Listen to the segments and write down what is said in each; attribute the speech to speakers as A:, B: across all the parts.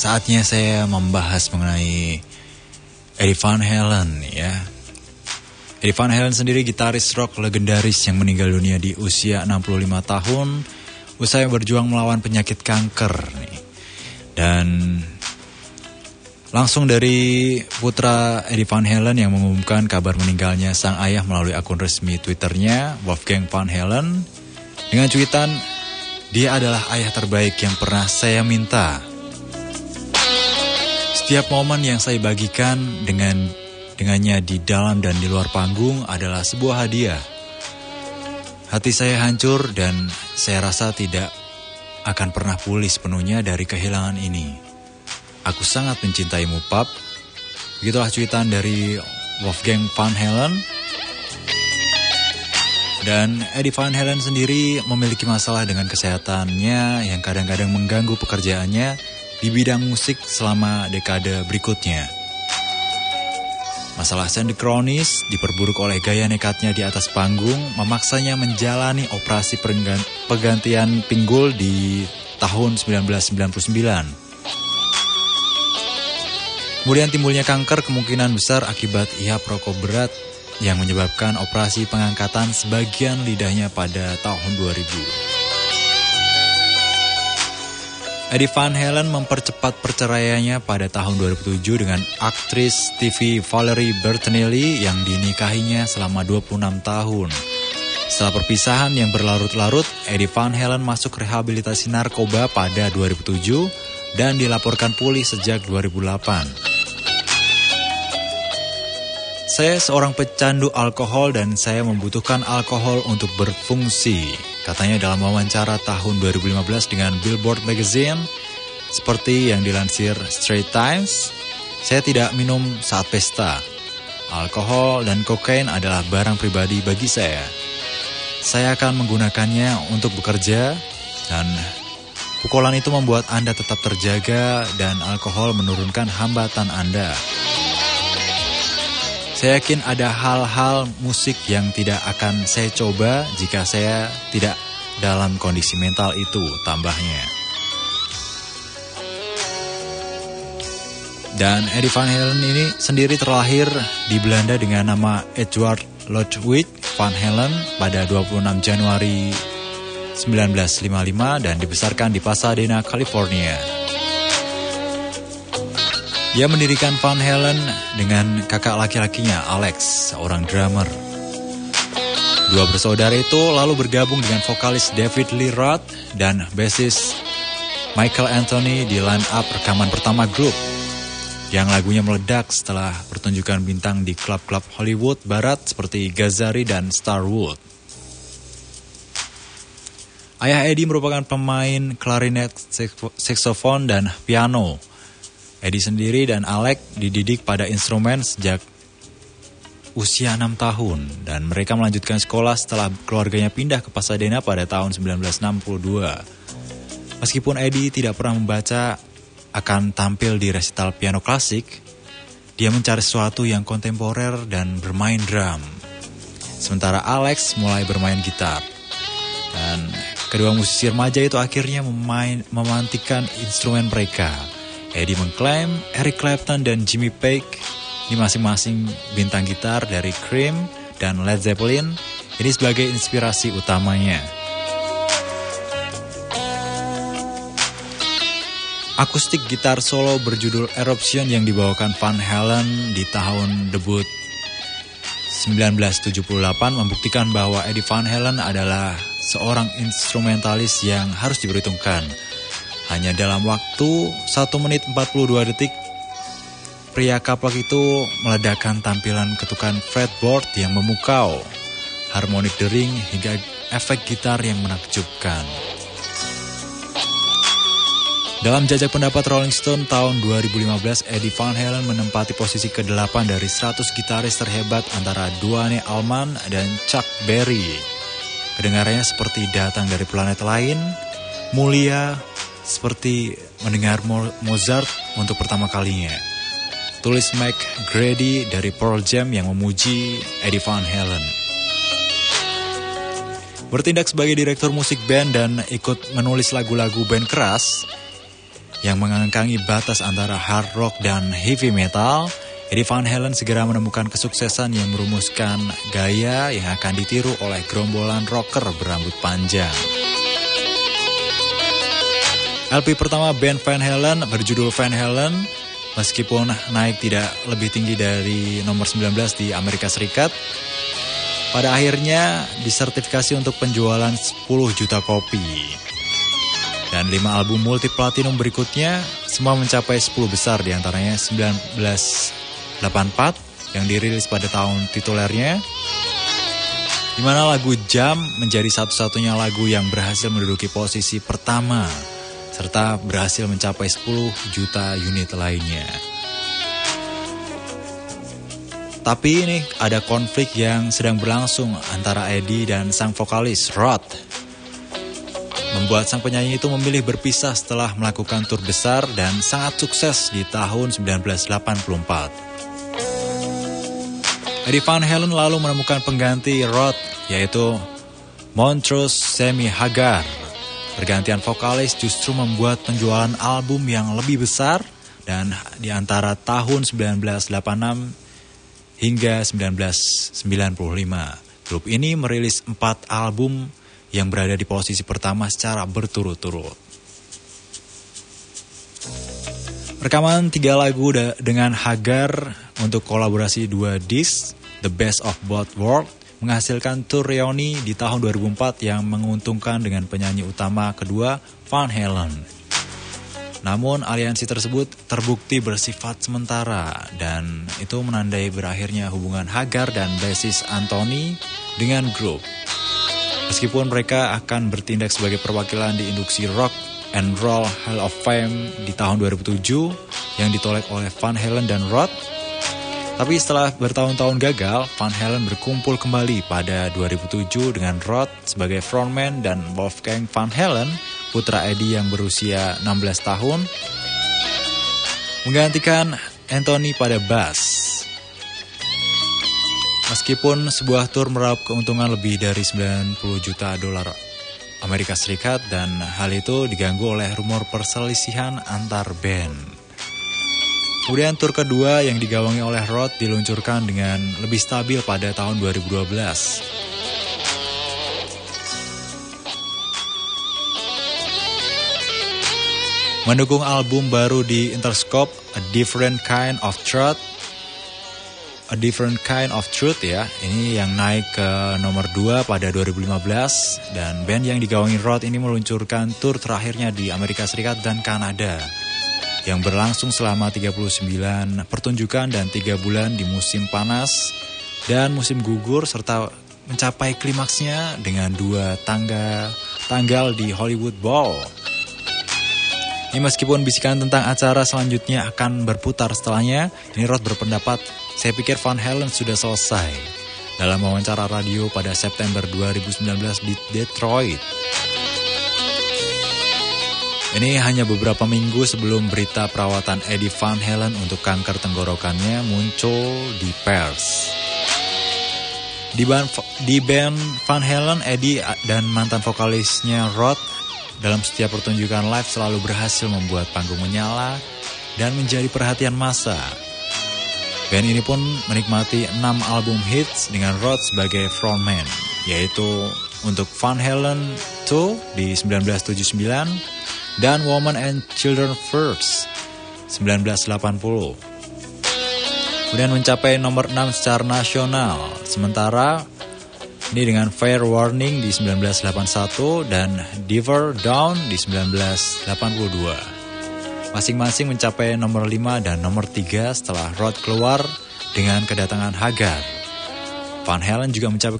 A: saatnya saya membahas mengenai Eddie Van Halen ya. Eddie Van Halen sendiri gitaris rock legendaris yang meninggal dunia di usia 65 tahun usai berjuang melawan penyakit kanker nih. Dan langsung dari putra Eddie Van Halen yang mengumumkan kabar meninggalnya sang ayah melalui akun resmi Twitternya Wolfgang Van Halen dengan cuitan dia adalah ayah terbaik yang pernah saya minta. Setiap momen yang saya bagikan dengan dengannya di dalam dan di luar panggung adalah sebuah hadiah. Hati saya hancur dan saya rasa tidak akan pernah pulih sepenuhnya dari kehilangan ini. Aku sangat mencintaimu, Pap. Begitulah cuitan dari Wolfgang Van Halen. Dan Eddie Van Halen sendiri memiliki masalah dengan kesehatannya yang kadang-kadang mengganggu pekerjaannya di bidang musik selama dekade berikutnya. Masalah Sandy kronis diperburuk oleh gaya nekatnya di atas panggung memaksanya menjalani operasi penggantian pinggul di tahun 1999. Kemudian timbulnya kanker kemungkinan besar akibat ihap rokok berat yang menyebabkan operasi pengangkatan sebagian lidahnya pada tahun 2000. Eddie Van Halen mempercepat perceraiannya pada tahun 2007 dengan aktris TV Valerie Bertinelli yang dinikahinya selama 26 tahun. Setelah perpisahan yang berlarut-larut, Eddie Van Halen masuk rehabilitasi narkoba pada 2007 dan dilaporkan pulih sejak 2008. Saya seorang pecandu alkohol dan saya membutuhkan alkohol untuk berfungsi. Katanya dalam wawancara tahun 2015 dengan Billboard Magazine, seperti yang dilansir Straight Times, saya tidak minum saat pesta. Alkohol dan kokain adalah barang pribadi bagi saya. Saya akan menggunakannya untuk bekerja dan pukulan itu membuat Anda tetap terjaga dan alkohol menurunkan hambatan Anda. Saya yakin ada hal-hal musik yang tidak akan saya coba jika saya tidak dalam kondisi mental itu tambahnya. Dan Eddie Van Halen ini sendiri terlahir di Belanda dengan nama Edward Ludwig Van Halen pada 26 Januari 1955 dan dibesarkan di Pasadena, California. Ia mendirikan Van Halen dengan kakak laki-lakinya Alex, seorang drummer. Dua bersaudara itu lalu bergabung dengan vokalis David Lee Roth dan bassist Michael Anthony di line up rekaman pertama grup yang lagunya meledak setelah pertunjukan bintang di klub-klub Hollywood barat seperti Gazari dan Starwood. Ayah Eddie merupakan pemain klarinet, saxophone, dan piano Eddie sendiri dan Alec dididik pada instrumen sejak usia 6 tahun dan mereka melanjutkan sekolah setelah keluarganya pindah ke Pasadena pada tahun 1962. Meskipun Eddie tidak pernah membaca akan tampil di resital piano klasik, dia mencari sesuatu yang kontemporer dan bermain drum. Sementara Alex mulai bermain gitar. Dan kedua musisi remaja itu akhirnya memain, memantikan instrumen mereka Eddie mengklaim Eric Clapton dan Jimmy Page. Ini masing-masing bintang gitar dari Cream dan Led Zeppelin. Ini sebagai inspirasi utamanya. Akustik gitar solo berjudul Eruption yang dibawakan Van Halen di tahun debut 1978 membuktikan bahwa Eddie Van Halen adalah seorang instrumentalis yang harus diperhitungkan hanya dalam waktu 1 menit 42 detik, pria kaplak itu meledakkan tampilan ketukan fretboard yang memukau, harmonik dering hingga efek gitar yang menakjubkan. Dalam jajak pendapat Rolling Stone tahun 2015, Eddie Van Halen menempati posisi ke-8 dari 100 gitaris terhebat antara Duane Allman dan Chuck Berry. Kedengarannya seperti datang dari planet lain, mulia, seperti mendengar Mozart untuk pertama kalinya. Tulis Mike Grady dari Pearl Jam yang memuji Eddie Van Halen. Bertindak sebagai direktur musik band dan ikut menulis lagu-lagu band keras, yang mengangkangi batas antara hard rock dan heavy metal, Eddie Van Halen segera menemukan kesuksesan yang merumuskan gaya yang akan ditiru oleh gerombolan rocker berambut panjang. LP pertama band Van Halen berjudul Van Halen meskipun naik tidak lebih tinggi dari nomor 19 di Amerika Serikat, pada akhirnya disertifikasi untuk penjualan 10 juta kopi. Dan 5 album multi platinum berikutnya semua mencapai 10 besar di antaranya 1984 yang dirilis pada tahun titulernya di mana lagu Jam menjadi satu-satunya lagu yang berhasil menduduki posisi pertama serta berhasil mencapai 10 juta unit lainnya. Tapi ini ada konflik yang sedang berlangsung antara Eddie dan sang vokalis Rod. Membuat sang penyanyi itu memilih berpisah setelah melakukan tur besar dan sangat sukses di tahun 1984. Eddie Van Halen lalu menemukan pengganti Rod yaitu Montrose Semi Hagar. Pergantian vokalis justru membuat penjualan album yang lebih besar dan di antara tahun 1986 hingga 1995. Grup ini merilis empat album yang berada di posisi pertama secara berturut-turut. Rekaman tiga lagu dengan Hagar untuk kolaborasi dua disc, The Best of Both Worlds, menghasilkan tour reuni di tahun 2004 yang menguntungkan dengan penyanyi utama kedua, Van Halen. Namun aliansi tersebut terbukti bersifat sementara dan itu menandai berakhirnya hubungan Hagar dan basis Anthony dengan grup. Meskipun mereka akan bertindak sebagai perwakilan di induksi rock and roll Hall of Fame di tahun 2007 yang ditolak oleh Van Halen dan Rod, tapi setelah bertahun-tahun gagal, Van Halen berkumpul kembali pada 2007 dengan Rod sebagai frontman dan Wolfgang Van Halen putra Eddie yang berusia 16 tahun, menggantikan Anthony pada bass. Meskipun sebuah tur meraup keuntungan lebih dari 90 juta dolar Amerika Serikat dan hal itu diganggu oleh rumor perselisihan antar band. Kemudian tur kedua yang digawangi oleh Rod diluncurkan dengan lebih stabil pada tahun 2012. Mendukung album baru di Interscope, A Different Kind of Truth. A Different Kind of Truth ya, ini yang naik ke nomor 2 pada 2015 dan band yang digawangi Rod ini meluncurkan tour terakhirnya di Amerika Serikat dan Kanada yang berlangsung selama 39 pertunjukan dan 3 bulan di musim panas dan musim gugur serta mencapai klimaksnya dengan dua tangga tanggal di Hollywood Bowl ini meskipun bisikan tentang acara selanjutnya akan berputar setelahnya, ini Roth berpendapat, saya pikir Van Halen sudah selesai. Dalam wawancara radio pada September 2019 di Detroit. Ini hanya beberapa minggu sebelum berita perawatan Eddie Van Halen untuk kanker tenggorokannya muncul di pers. Di band, Van Halen, Eddie dan mantan vokalisnya Rod dalam setiap pertunjukan live selalu berhasil membuat panggung menyala dan menjadi perhatian massa. Band ini pun menikmati 6 album hits dengan Rod sebagai frontman, yaitu untuk Van Halen 2 di 1979 dan Woman and Children First 1980. Kemudian mencapai nomor 6 secara nasional, sementara ini dengan Fair Warning di 1981 dan Diver Down di 1982. Masing-masing mencapai nomor 5 dan nomor 3 setelah Rod keluar dengan kedatangan Hagar. Van Halen juga mencapai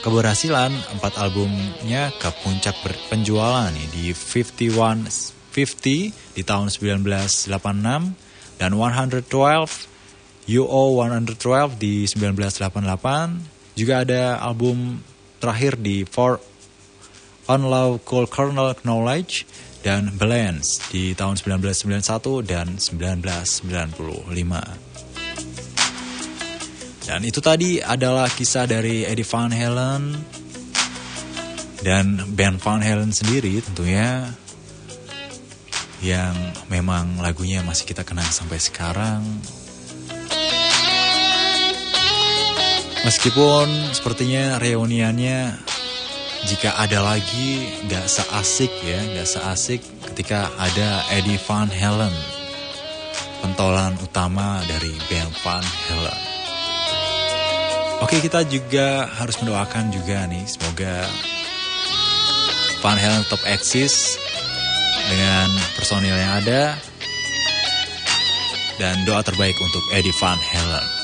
A: keberhasilan empat albumnya ke puncak penjualan di 51 50 di tahun 1986 dan 112 UO 112 di 1988 juga ada album terakhir di For On Love Cold Kernel Knowledge dan Balance di tahun 1991 dan 1995. Dan itu tadi adalah kisah dari Eddie Van Halen dan band Van Halen sendiri tentunya. yang memang lagunya masih kita kenang sampai sekarang. Meskipun sepertinya reuniannya jika ada lagi gak seasik ya, gak seasik ketika ada Eddie Van Halen, pentolan utama dari band Van Halen. Oke kita juga harus mendoakan juga nih, semoga Van Halen tetap eksis dengan personil yang ada dan doa terbaik untuk Eddie Van Halen.